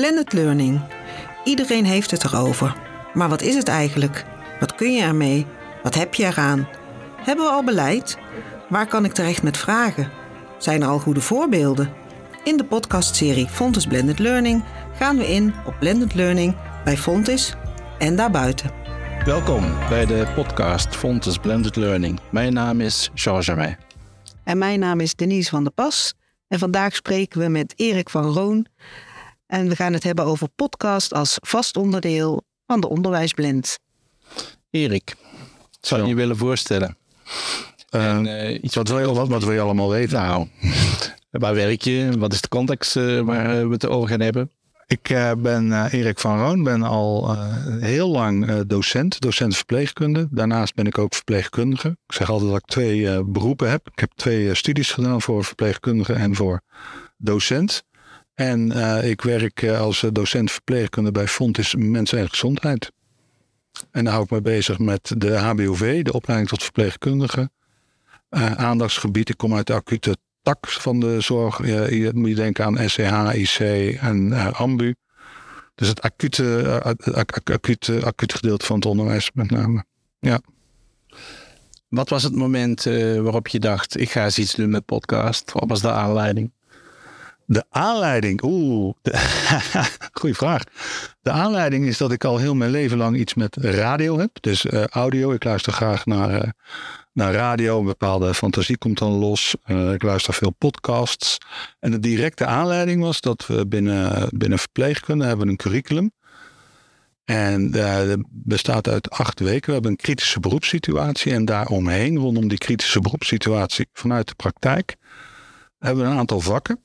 Blended learning. Iedereen heeft het erover. Maar wat is het eigenlijk? Wat kun je ermee? Wat heb je eraan? Hebben we al beleid? Waar kan ik terecht met vragen? Zijn er al goede voorbeelden? In de podcastserie Fontes Blended Learning gaan we in op blended learning bij Fontes en daarbuiten. Welkom bij de podcast Fontes Blended Learning. Mijn naam is Charles Germain. En mijn naam is Denise van der Pas. En vandaag spreken we met Erik van Roon. En we gaan het hebben over podcast als vast onderdeel van de onderwijsblend. Erik, zou je je willen voorstellen? En, uh, iets wat, wil je, wat, wat wil je allemaal weten? Nou, waar werk je? Wat is de context uh, waar we het over gaan hebben? Ik uh, ben Erik van Roon, ben al heel lang docent, docent verpleegkunde. Daarnaast ben ik ook verpleegkundige. Ik zeg altijd dat ik twee beroepen heb. Ik heb twee studies gedaan voor verpleegkundige en voor docent. En ik werk als docent verpleegkunde bij Fontis Mensen en Gezondheid. En daar hou ik me bezig met de HBOV, de opleiding tot verpleegkundige. Aandachtsgebied, ik kom uit de acute tak van de zorg. je moet je denken aan SCH, IC en AMBU. Dus het acute, acute, acute gedeelte van het onderwijs met name. Ja. Wat was het moment waarop je dacht, ik ga eens iets doen met podcast? Wat was de aanleiding? De aanleiding, oeh, goede vraag. De aanleiding is dat ik al heel mijn leven lang iets met radio heb. Dus uh, audio, ik luister graag naar, uh, naar radio. Een bepaalde fantasie komt dan los. Uh, ik luister veel podcasts. En de directe aanleiding was dat we binnen, binnen verpleegkunde hebben een curriculum. En dat bestaat uit acht weken. We hebben een kritische beroepssituatie. En daaromheen, rondom die kritische beroepssituatie vanuit de praktijk, hebben we een aantal vakken.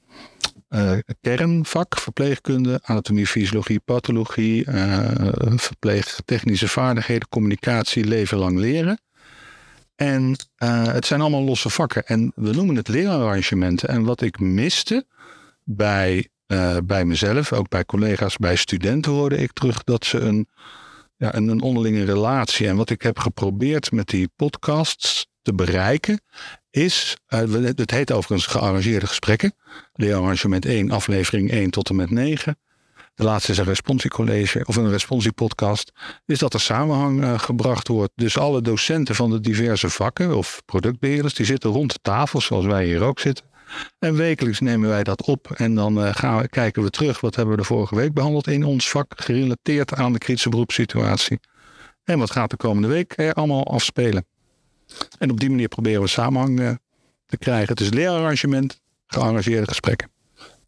Uh, kernvak, verpleegkunde, anatomie, fysiologie, pathologie, uh, verpleegtechnische vaardigheden, communicatie, leven lang leren. En uh, het zijn allemaal losse vakken. En we noemen het leerarrangementen. En wat ik miste bij, bij mezelf, ook bij collega's, bij studenten hoorde ik terug dat ze een, ja, een onderlinge relatie. En wat ik heb geprobeerd met die podcasts te bereiken, is, uh, het heet overigens gearrangeerde gesprekken. Leerarrangement 1, aflevering 1 tot en met 9. De laatste is een responsiecollege of een responsiepodcast. Is dat er samenhang uh, gebracht wordt. Dus alle docenten van de diverse vakken of productbeheerders, die zitten rond de tafel, zoals wij hier ook zitten. En wekelijks nemen wij dat op en dan uh, gaan we, kijken we terug. Wat hebben we de vorige week behandeld in ons vak, gerelateerd aan de kritische beroepssituatie. En wat gaat de komende week er allemaal afspelen. En op die manier proberen we samenhang uh, te krijgen. Het is leerarrangement, gearrangeerde gesprekken.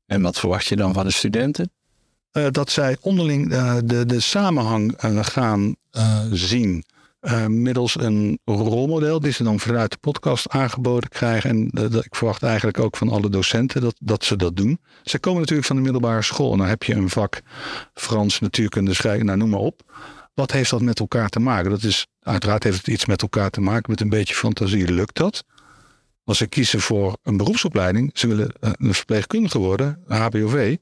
En wat verwacht je dan van de studenten? Uh, dat zij onderling uh, de, de samenhang gaan zien. middels een rolmodel die ze dan vanuit de podcast aangeboden krijgen. En dat, ik verwacht eigenlijk ook van alle docenten dat, dat ze dat doen. Ze komen natuurlijk van de middelbare school. En dan heb je een vak Frans, natuurkunde, schrijven, nou noem maar op. Wat heeft dat met elkaar te maken? Dat is, uiteraard heeft het iets met elkaar te maken. Met een beetje fantasie lukt dat. Als ze kiezen voor een beroepsopleiding, ze willen eh, een verpleegkundige worden, een HBOV.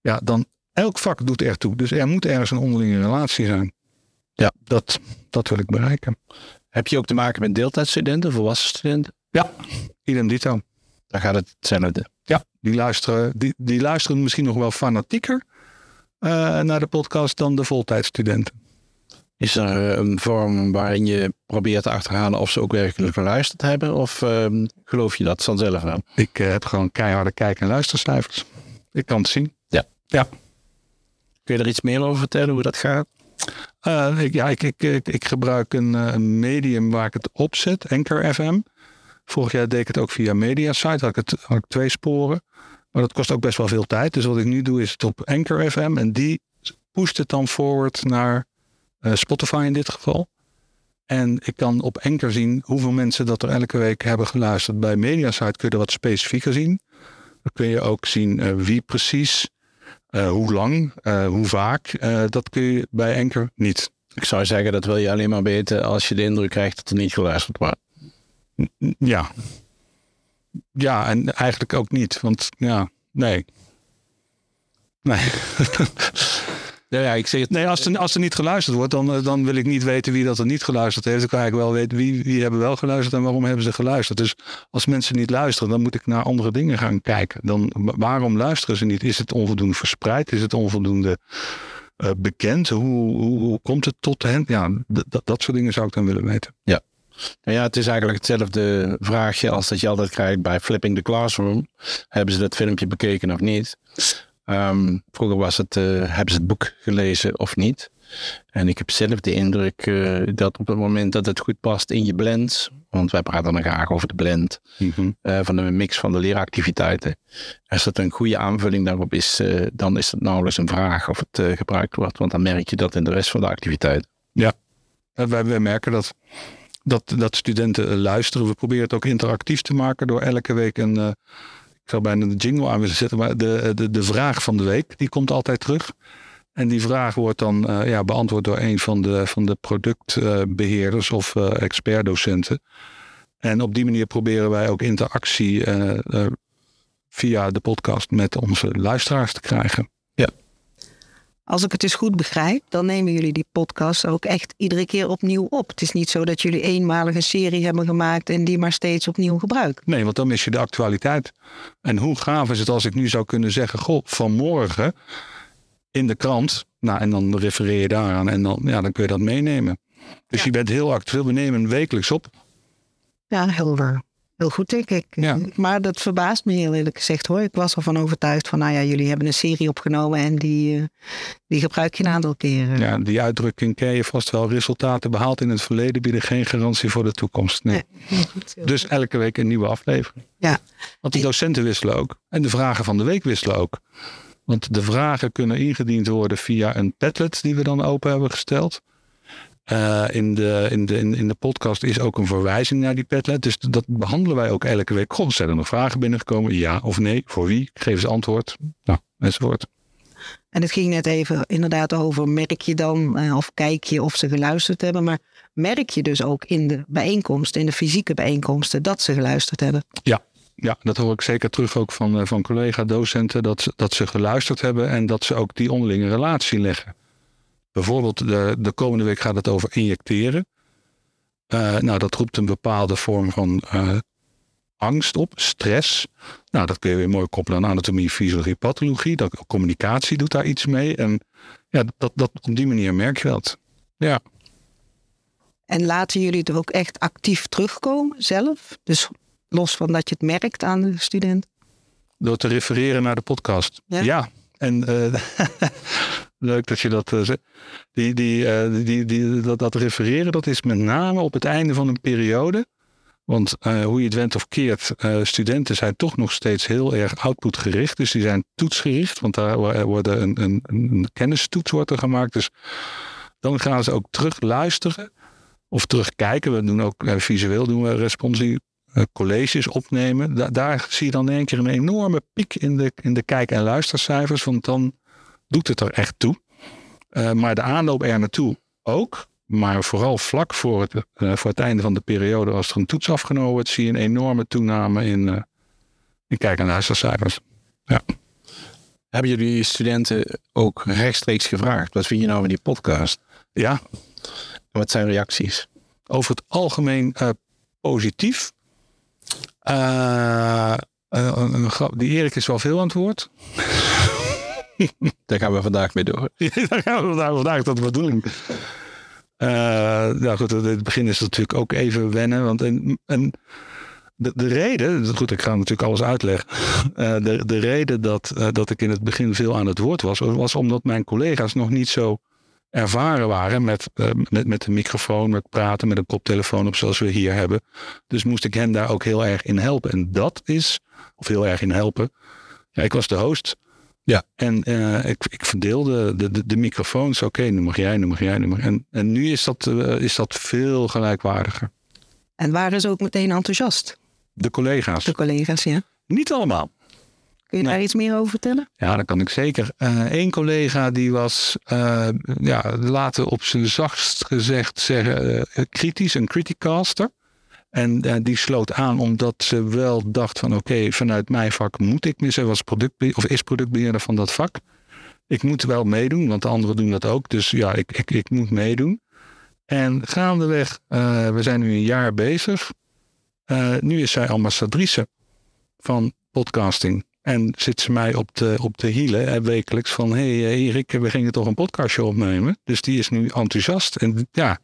Ja, dan elk vak doet ertoe. Dus er moet ergens een onderlinge relatie zijn. Ja, dat, dat wil ik bereiken. Heb je ook te maken met deeltijdstudenten, volwassen studenten? Ja, idem dito. Daar gaat het hetzelfde. Ja, die luisteren, die, die luisteren misschien nog wel fanatieker uh, naar de podcast dan de voltijdstudenten. Is er eh, een vorm waarin je probeert te achterhalen of ze ook werkelijk geluisterd hebben? Of uh, geloof je dat vanzelf aan? Ik uh, heb gewoon keiharde kijk- en luistercijfers. Ik kan het zien. Ja. ja. Kun je er iets meer over vertellen hoe dat gaat? Uh, ik, ja, ik, ik, ik, ik gebruik een, een, medium waar ik het opzet, Anchor FM. Vorig jaar deed ik het ook via Mediasite, had ik, het, had ik twee sporen. Maar dat kost ook best wel veel tijd. Dus wat ik nu doe is het op Anchor FM en die pusht het dan forward naar Spotify in dit geval. En ik kan op enker zien hoeveel mensen dat er elke week hebben geluisterd. Bij Mediasite kun je wat specifieker zien. Dan kun je ook zien uh, wie precies, uh, hoe lang, hoe vaak. dat kun je bij enker niet. Ik zou zeggen, dat wil je alleen maar weten als je de indruk krijgt dat er niet geluisterd wordt. Ja. Ja, en eigenlijk ook niet. Want ja, nee. Nee. Ja, ja, ik zeg het. Nee, als er, als er niet geluisterd wordt, dan, eh, dan wil ik niet weten wie dat er niet geluisterd heeft. Dan kan ik wel weten wie, wie hebben wel geluisterd en waarom hebben ze geluisterd. Dus als mensen niet luisteren, dan moet ik naar andere dingen gaan kijken. Dan, wa- waarom luisteren ze niet? Is het onvoldoende verspreid? Is het onvoldoende eh, bekend? Hoe, hoe, hoe komt het tot hen? Ja, dat- soort dingen zou ik dan willen weten. Nou ja, het is eigenlijk hetzelfde vraagje als dat je altijd krijgt bij Flipping the Classroom. Hebben ze dat filmpje bekeken of niet? Ehm, vroeger was het, eh, hebben ze het boek gelezen of niet? En ik heb zelf de indruk eh, dat op het moment dat het goed past in je blend, want wij praten dan graag over de blend eh, van de mix van de leeractiviteiten. Als dat een goede aanvulling daarop is, dan is het nauwelijks een vraag of het gebruikt wordt, want dan merk je dat in de rest van de activiteit. Eh, wij, wij merken dat, dat, dat studenten luisteren. We proberen het ook interactief te maken door elke week een. Zou bijna de jingle aan willen zetten, maar de, de, de vraag van de week die komt altijd terug. En die vraag wordt dan eh, ja, beantwoord door een van de, van de productbeheerders of eh, expertdocenten. En op die manier proberen wij ook interactie eh, via de podcast met onze luisteraars te krijgen. Als ik het dus goed begrijp, dan nemen jullie die podcast ook echt iedere keer opnieuw op. Het is niet zo dat jullie eenmalig een serie hebben gemaakt en die maar steeds opnieuw gebruiken. Nee, want dan mis je de actualiteit. En hoe gaaf is het als ik nu zou kunnen zeggen: Goh, vanmorgen in de krant. Nou, en dan refereer je daaraan en dan, ja, dan kun je dat meenemen. Dus Ja. je bent heel actueel. We nemen wekelijks op. Ja, heel, eh, heel goed denk ik. Ja. Maar dat verbaast me heel eerlijk gezegd hoor. Ik was ervan overtuigd van, nou ja, jullie hebben een serie opgenomen en die, eh, die gebruik je een aantal keren. Ja, die uitdrukking ken je vast wel. Resultaten behaald in het verleden bieden geen garantie voor de toekomst. Nee. Goed, Dus elke week een nieuwe aflevering. Ja. Want de docenten wisselen ook. En de vragen van de week wisselen ook. Want de vragen kunnen ingediend worden via een Padlet die we dan open hebben gesteld. Eh, in, de, in, de, in, de podcast is ook een verwijzing naar die Padlet. Dus dat behandelen wij ook elke week. Goh, zijn er nog vragen binnengekomen? Ja of nee? Voor wie? Geef ze antwoord. Nou, enzovoort. En het ging net even inderdaad over, merk je dan eh, of kijk je of ze geluisterd hebben. Maar merk je dus ook in de bijeenkomsten, in de fysieke bijeenkomsten, dat ze geluisterd hebben. Ja, dat hoor ik zeker terug ook van, eh, van collega-docenten. Dat, dat ze geluisterd hebben en dat ze ook die onderlinge relatie leggen. Bijvoorbeeld de, de komende week gaat het over injecteren. Eh, nou, dat roept een bepaalde vorm van eh, angst op, stress. Nou, dat kun je weer mooi koppelen aan anatomie, fysiologie, pathologie. Dat, communicatie doet daar iets mee. En ja, dat, dat, op die manier merk je dat. Ja, En laten jullie het ook echt actief terugkomen zelf? Dus los van dat je het merkt aan de student. Door te refereren naar de podcast. Ja? Ja. En eh, leuk dat je dat eh, zegt. Die, die, eh, die, die, dat, dat refereren, dat is met name op het einde van een periode. Want eh, hoe je het went of keert, studenten zijn toch nog steeds heel erg outputgericht. Dus die zijn toetsgericht, want daar wo- worden een, een, een kennistoets wordt gemaakt. Dus dan gaan ze ook terug luisteren of terugkijken. We doen ook visueel doen we responsie colleges opnemen. Da- daar zie je dan in één keer een enorme piek in de, in de kijk- en luistercijfers. Want dan doet het er echt toe. Eh, maar de aanloop er naartoe ook. Maar vooral vlak voor het, eh, voor het einde van de periode, als er een toets afgenomen wordt, zie je een enorme toename in, eh, in kijk- en luistercijfers. Hebben jullie studenten ook rechtstreeks gevraagd? Wat vind je nou van die podcast? Ja, Wat zijn reacties? over het algemeen positief. Een- een grap- die Erik is wel veel aan het woord. Daar gaan we vandaag mee door. Daar gaan we vandaag, vandaag de bedoeling. Eh, nou goed, in het begin is het natuurlijk ook even wennen. Want en, en de, de reden, goed, ik ga natuurlijk alles uitleggen. Eh, de, de reden dat, eh, dat ik in het begin veel aan het woord was, was omdat mijn collega's nog niet zo ervaren waren met, eh, met, met de microfoon, met praten, met een koptelefoon op zoals we hier hebben. Dus moest ik hen daar ook heel erg in helpen. En dat is, of heel erg in helpen. Ja, ik was de host. Ja. En eh, ik, ik verdeelde de, de, de microfoons. Oké, nu mag jij, nu mag jij, nu mag En, en nu is dat, eh, is dat veel gelijkwaardiger. En waren ze ook meteen enthousiast, De collega's. de collega's, ja? Niet allemaal. Kun je Nee. daar iets meer over vertellen? Ja, dat kan ik zeker. Eén collega die was, eh, ja, laten we op zijn zachtst gezegd zeggen, eh, kritisch, een criticaster. En eh, die sloot aan omdat ze wel dacht van oké, vanuit mijn vak moet ik meer. Ze was productbe of is productbeheerder van dat vak. ik moet wel meedoen, want de anderen doen dat ook. Dus ja, ik, ik, ik moet meedoen. En gaandeweg, uh, we zijn nu een jaar bezig. Uh, nu is zij ambassadrice van podcasting. En zit ze mij op de, op de hielen wekelijks van... hé hey, Erik, we gingen toch een podcastje opnemen? Dus die is nu enthousiast. En ja,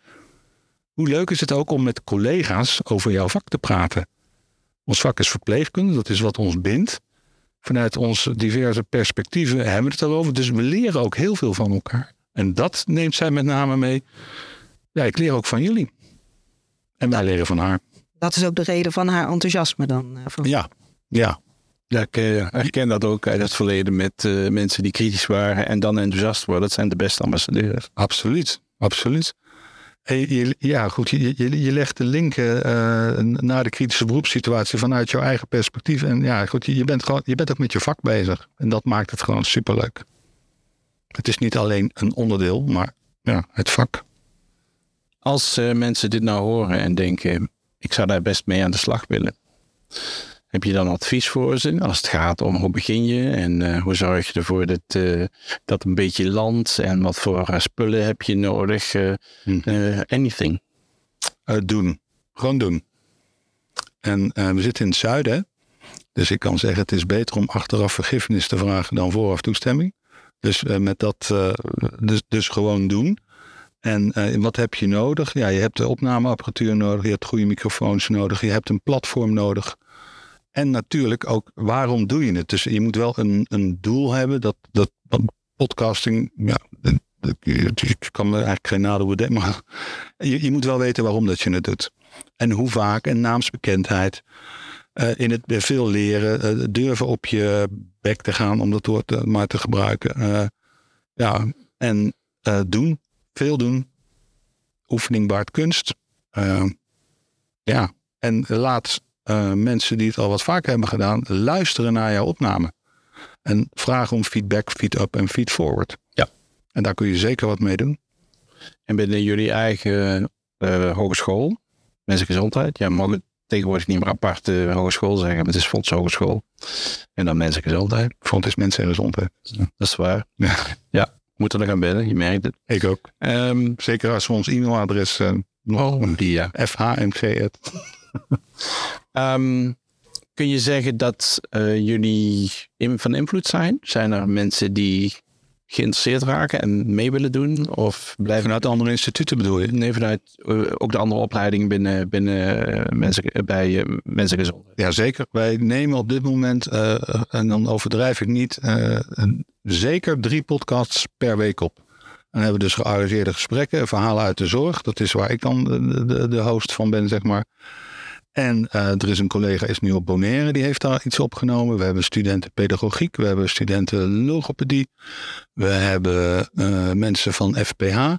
hoe leuk is het ook om met collega's over jouw vak te praten? Ons vak is verpleegkunde, dat is wat ons bindt. Vanuit onze diverse perspectieven hebben we het erover. Dus we leren ook heel veel van elkaar. En dat neemt zij met name mee. Ja, ik leer ook van jullie. En wij leren van haar. Dat is ook de reden van haar enthousiasme dan? Uh, ja, ja. Ja, ik herken dat ook uit het verleden met uh, mensen die kritisch waren en dan enthousiast worden. Dat zijn de beste ambassadeurs. Absoluut, absoluut. Ja, goed, je, je, legt de link uh, naar de kritische beroepssituatie vanuit jouw eigen perspectief. En ja, goed, je, bent gewoon, je bent ook met je vak bezig. En dat maakt het gewoon superleuk. Het is niet alleen een onderdeel, maar ja, het vak. Als uh, mensen dit nou horen en denken, ik zou daar best mee aan de slag willen. Heb je dan advies voor ze als het gaat om hoe begin je en uh, hoe zorg je ervoor dat uh, dat een beetje landt en wat voor uh, spullen heb je nodig? Hmm. anything. doen. Gewoon doen. En we zitten in het zuiden. Dus ik kan zeggen, het is beter om achteraf vergiffenis te vragen dan vooraf toestemming. Dus met dat, dus, dus gewoon doen. En wat heb je nodig? Ja, je hebt de opnameapparatuur nodig, je hebt goede microfoons nodig, je hebt een platform nodig. En natuurlijk ook, waarom doe je het? Dus je moet wel een, een doel hebben. Dat, dat podcasting, ja, ik kan me eigenlijk geen nadeel bedenken. Maar je, je moet wel weten waarom dat je het doet. En hoe vaak en naamsbekendheid. Uh, in het veel leren, uh, durven op je bek te gaan om dat woord maar te gebruiken. ja, en doen, veel doen. Oefening baart kunst. ja, en laat uh, mensen die het al wat vaker hebben gedaan, luisteren naar jouw opname. En vragen om feedback, feed-up en feed-forward. Ja. En daar kun je zeker wat mee doen. En binnen jullie eigen uh, hogeschool, mensengezondheid, ja, mogen tegenwoordig niet meer apart uh, hogeschool zeggen, maar het is Fonds Hogeschool. En dan mensengezondheid. Fonds is mensen en gezondheid. Ja. Dat is waar. Ja. ja, moeten er gaan bellen, je merkt het. Ik ook. Um, zeker als we ons e-mailadres uh, nog oh, die, ja. fhmg. Um, kun je zeggen dat uh, jullie in, van invloed zijn? Zijn er mensen die geïnteresseerd raken en mee willen doen? Of blijven vanuit de andere instituten bedoel je? Nee, vanuit uh, ook de andere opleidingen binnen, binnen uh, mensen, bij uh, mensengezondheid. Ja, zeker. Wij nemen op dit moment, en dan overdrijf ik niet, een, zeker drie podcasts per week op. En hebben dus gearrangeerde gesprekken, verhalen uit de zorg. Dat is waar ik dan de, de, de host van ben, zeg maar. En uh, er is een collega, is nu op Bonaire, die heeft daar iets opgenomen. We hebben studenten pedagogiek, we hebben studenten logopedie. We hebben uh, mensen van FPH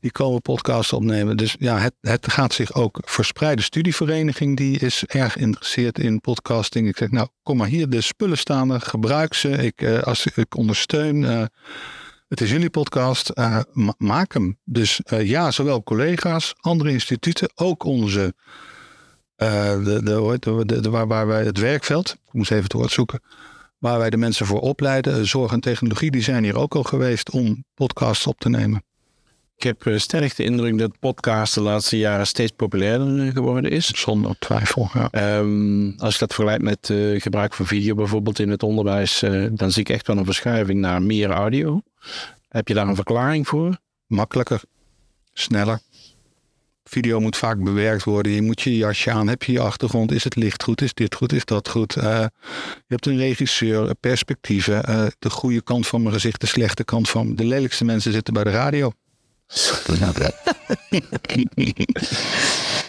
die komen podcasts opnemen. Dus ja, het, het gaat zich ook verspreiden. Studievereniging die is erg geïnteresseerd in podcasting. Ik zeg, nou, kom maar hier, de spullen staan er, gebruik ze. Ik, uh, als, ik ondersteun. het is jullie podcast, maak hem. Dus ja, zowel collega's, andere instituten, ook onze de, de, de, de, waar, waar wij het werkveld, ik moest even het woord zoeken, waar wij de mensen voor opleiden, zorg en technologie, die zijn hier ook al geweest om podcasts op te nemen. Ik heb uh, sterk de indruk dat podcast de laatste jaren steeds populairder eh, geworden is. Zonder twijfel, ja. Um, als ik dat vergelijk met uh, gebruik van video bijvoorbeeld in het onderwijs, uh, dan zie ik echt wel een verschuiving naar meer audio. Heb je daar een verklaring voor? Makkelijker, sneller. Video moet vaak bewerkt worden. Je moet je jasje aan. Heb je je achtergrond? Is het licht goed? Is dit goed? Is dat goed? Uh, je hebt een regisseur, perspectieven. Uh, de goede kant van mijn gezicht, de slechte kant van. De lelijkste mensen zitten bij de radio.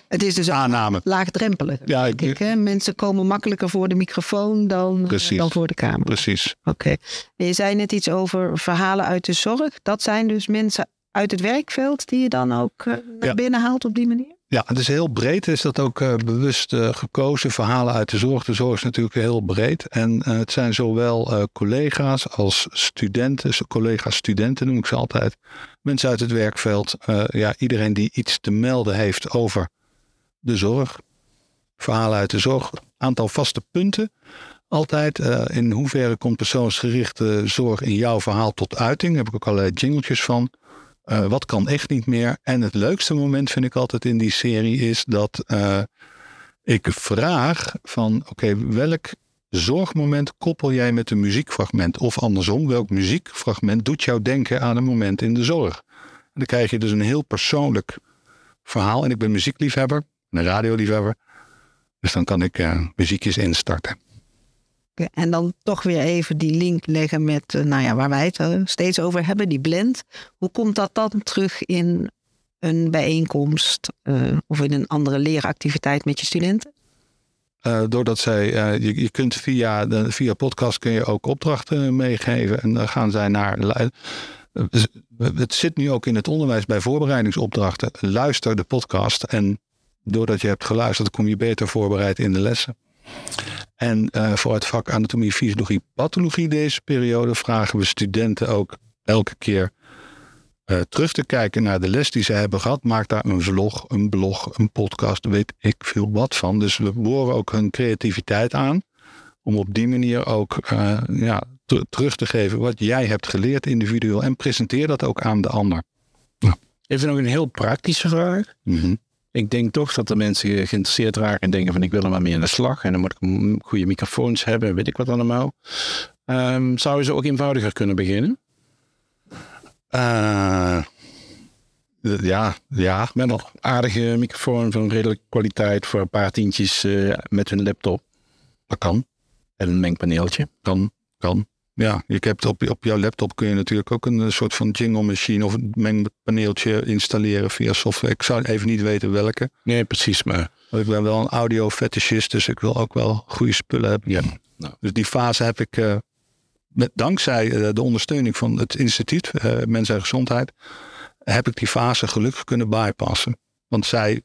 Het is dus aanname. laagdrempelig. Ja, ik, ik, hè? Mensen komen makkelijker voor de microfoon dan, dan voor de camera. Precies. Oké. Okay. Je zei net iets over verhalen uit de zorg. Dat zijn dus mensen uit het werkveld die je dan ook uh, naar ja. binnen haalt op die manier? Ja, het is heel breed. Is dat ook uh, bewust uh, gekozen. Verhalen uit de zorg. De zorg is natuurlijk heel breed. En het zijn zowel collega's als studenten. Collega's, studenten noem ik ze altijd. Mensen uit het werkveld. ja, iedereen die iets te melden heeft over de zorg. Verhalen uit de zorg. Aantal vaste punten altijd. Uh, in hoeverre komt persoonsgerichte zorg in jouw verhaal tot uiting? Daar heb ik ook allerlei jingletjes van. Uh, wat kan echt niet meer? En het leukste moment vind ik altijd in die serie is dat uh, ik vraag van oké, welk zorgmoment koppel jij met een muziekfragment? Of andersom, welk muziekfragment doet jou denken aan een moment in de zorg? Dan krijg je dus een heel persoonlijk verhaal. En ik ben muziekliefhebber, een radioliefhebber. Dus dan kan ik uh, muziekjes instarten. En dan toch weer even die link leggen met, uh, nou ja, waar wij het uh, steeds over hebben, die blend. Hoe komt dat dan terug in een bijeenkomst of in een andere leeractiviteit met je studenten? doordat zij, je, je kunt via, via podcast kun je ook opdrachten meegeven. En dan gaan zij naar het zit nu ook in het onderwijs bij voorbereidingsopdrachten. Luister de podcast en doordat je hebt geluisterd, kom je beter voorbereid in de lessen. En uh, voor het vak anatomie, fysiologie, pathologie deze periode vragen we studenten ook elke keer uh, terug te kijken naar de les die ze hebben gehad. Maak daar een vlog, een blog, een podcast, weet ik veel wat van. Dus we boren ook hun creativiteit aan. Om op die manier ook uh, ja, terug te geven wat jij hebt geleerd individueel. En presenteer dat ook aan de ander. Ja. Even nog een heel praktische vraag. Mm Ik denk toch dat de mensen geïnteresseerd raken en denken van ik wil er maar mee aan de slag. En dan moet ik goede microfoons hebben, weet ik wat allemaal. Um, zou je ze ook eenvoudiger kunnen beginnen? Uh, ja, ja. Met een aardige microfoon van redelijke kwaliteit voor een paar tientjes uh, met hun laptop. Dat kan. En een mengpaneeltje. Kan, kan. Ja, je hebt op, op jouw laptop kun je natuurlijk ook een soort van jingle machine of een mengpaneeltje installeren via software. Ik zou even niet weten welke. Nee, precies. Maar ik ben wel een audio fetishist, dus ik wil ook wel goede spullen hebben. Ja. Nou. Dus die fase heb ik uh, met, dankzij uh, de ondersteuning van het instituut uh, Mens en Gezondheid, heb ik die fase gelukkig kunnen bypassen. Want zij,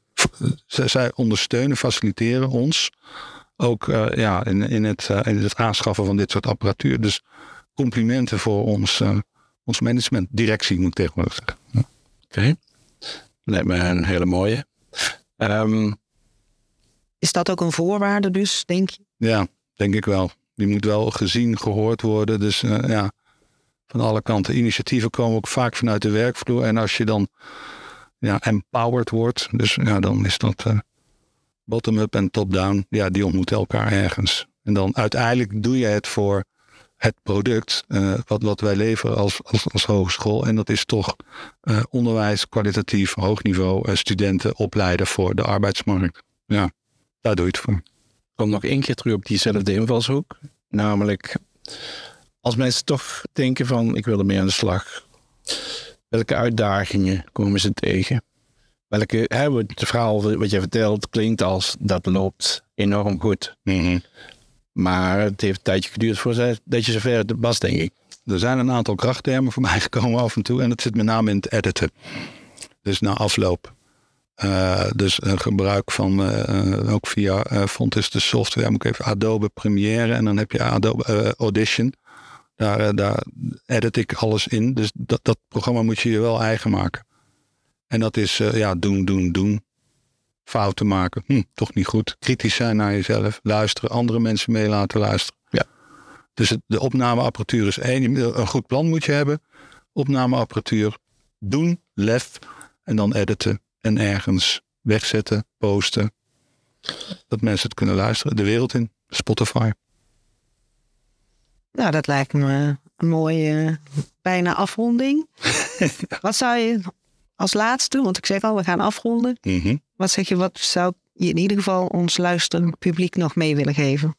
zij ondersteunen, faciliteren ons ook uh, ja, in, in, het, uh, in het aanschaffen van dit soort apparatuur. Dus complimenten voor ons, uh, ons management, directie moet ik tegenwoordig zeggen. Oké, okay. lijkt me een hele mooie. Um, is dat ook een voorwaarde dus, denk je? Ja, denk ik wel. Die moet wel gezien, gehoord worden. Dus ja, van alle kanten. Initiatieven komen ook vaak vanuit de werkvloer. En als je dan ja, empowered wordt, dus ja, dan is dat bottom-up en top-down, ja, die ontmoeten elkaar ergens. En dan uiteindelijk doe je het voor het product uh, wat, wat wij leveren als, als, als hogeschool. En dat is toch uh, onderwijs, kwalitatief, hoog niveau, uh, studenten opleiden voor de arbeidsmarkt. Ja, daar doe je het voor. Kom nog één keer terug op diezelfde invalshoek. Namelijk, als mensen toch denken van ik wil ermee aan de slag. Welke uitdagingen komen ze tegen? Welke, hè, het verhaal wat je vertelt klinkt als dat loopt enorm goed. Mm Maar het heeft een tijdje geduurd voordat je zover was, denk ik. Er zijn een aantal krachttermen voor mij gekomen af en toe. En dat zit met name in het editen. Dus na afloop. Uh, dus uh, gebruik van, uh, ook via Fontis de software, moet ik even Adobe Premiere en dan heb je Adobe Audition. Daar, daar edit ik alles in. Dus dat, dat programma moet je je wel eigen maken. En dat is uh, ja, doen, doen, doen. Fouten maken. Hm, toch niet goed. Kritisch zijn naar jezelf. Luisteren. Andere mensen mee laten luisteren. Ja. Dus het, de opnameapparatuur is één. Een goed plan moet je hebben. Opnameapparatuur. Doen. Lef. En dan editen. En ergens wegzetten. Posten. Dat mensen het kunnen luisteren. De wereld in. Spotify. Nou, dat lijkt me een mooie bijna afronding. Wat zou je als laatste, want ik zeg al, we gaan afronden. Mm Wat zeg je, wat zou je in ieder geval ons luisterend publiek nog mee willen geven?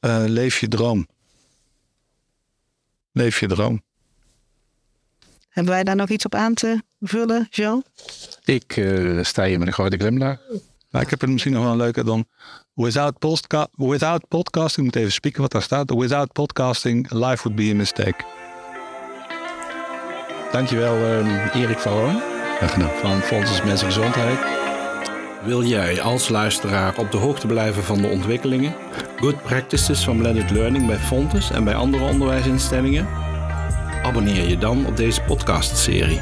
Uh, leef je droom. Leef je droom. Hebben wij daar nog iets op aan te vullen, Jean? Ik uh, sta hier met een grote glimlach. Nou, ik heb het misschien nog wel een leuker dan. Without, postka without podcasting, ik moet even spieken wat daar staat. Without podcasting, life would be a mistake. Dankjewel, uh, Erik van Roon van Fonds Mensen Gezondheid. Wil jij als luisteraar op de hoogte blijven van de ontwikkelingen, good practices van blended learning bij Fontes en bij andere onderwijsinstellingen? Abonneer je dan op deze podcastserie.